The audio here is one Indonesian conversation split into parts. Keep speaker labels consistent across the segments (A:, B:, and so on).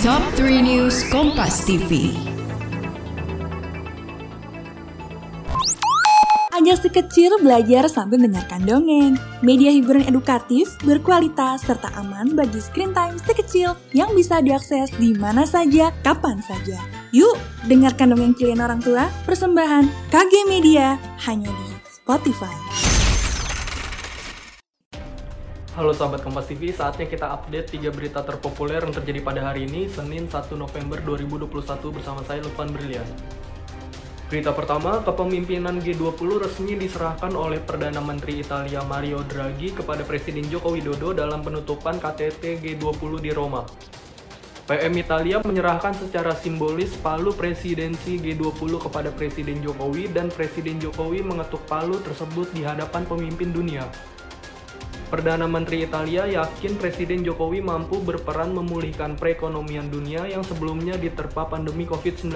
A: Top 3 News Kompas TV.
B: Ajak si kecil belajar sambil mendengarkan dongeng. Media hiburan edukatif, berkualitas, serta aman bagi screen time si kecil yang bisa diakses di mana saja, kapan saja. Yuk, dengarkan dongeng kalian orang tua, persembahan KG Media hanya di Spotify.
C: Halo sahabat Kompas TV, saatnya kita update 3 berita terpopuler yang terjadi pada hari ini, Senin 1 November 2021 bersama saya Lufan Brilian. Berita pertama, kepemimpinan G20 resmi diserahkan oleh Perdana Menteri Italia Mario Draghi kepada Presiden Joko Widodo dalam penutupan KTT G20 di Roma. PM Italia menyerahkan secara simbolis palu presidensi G20 kepada Presiden Jokowi dan Presiden Jokowi mengetuk palu tersebut di hadapan pemimpin dunia. Perdana Menteri Italia yakin Presiden Jokowi mampu berperan memulihkan perekonomian dunia yang sebelumnya diterpa pandemi COVID-19.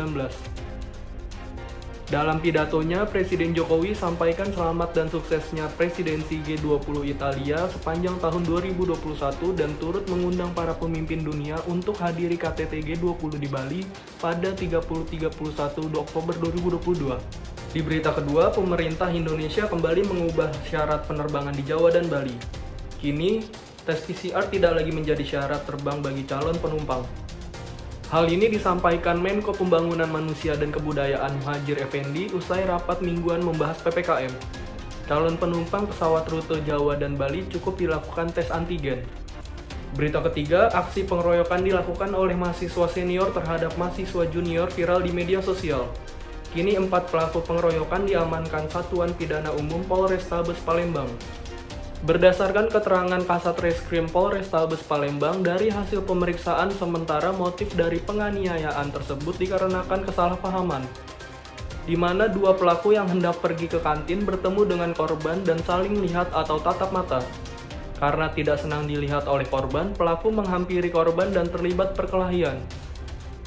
C: Dalam pidatonya, Presiden Jokowi sampaikan selamat dan suksesnya presidensi G20 Italia sepanjang tahun 2021 dan turut mengundang para pemimpin dunia untuk hadiri KTT G20 di Bali pada 30-31 Oktober 2022. Di berita kedua, pemerintah Indonesia kembali mengubah syarat penerbangan di Jawa dan Bali. Kini, tes PCR tidak lagi menjadi syarat terbang bagi calon penumpang. Hal ini disampaikan Menko Pembangunan Manusia dan Kebudayaan Muhajir Effendi usai rapat mingguan membahas PPKM. Calon penumpang pesawat rute Jawa dan Bali cukup dilakukan tes antigen. Berita ketiga, aksi pengeroyokan dilakukan oleh mahasiswa senior terhadap mahasiswa junior viral di media sosial. Kini empat pelaku pengeroyokan diamankan Satuan Pidana Umum Polrestabes Palembang. Berdasarkan keterangan Kasat Reskrim Polrestabes Palembang dari hasil pemeriksaan sementara motif dari penganiayaan tersebut dikarenakan kesalahpahaman di mana dua pelaku yang hendak pergi ke kantin bertemu dengan korban dan saling lihat atau tatap mata. Karena tidak senang dilihat oleh korban, pelaku menghampiri korban dan terlibat perkelahian.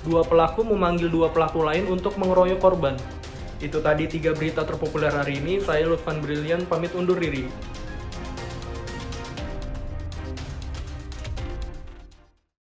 C: Dua pelaku memanggil dua pelaku lain untuk mengeroyok korban. Itu tadi tiga berita terpopuler hari ini. Saya Lutfan Brilian pamit undur diri.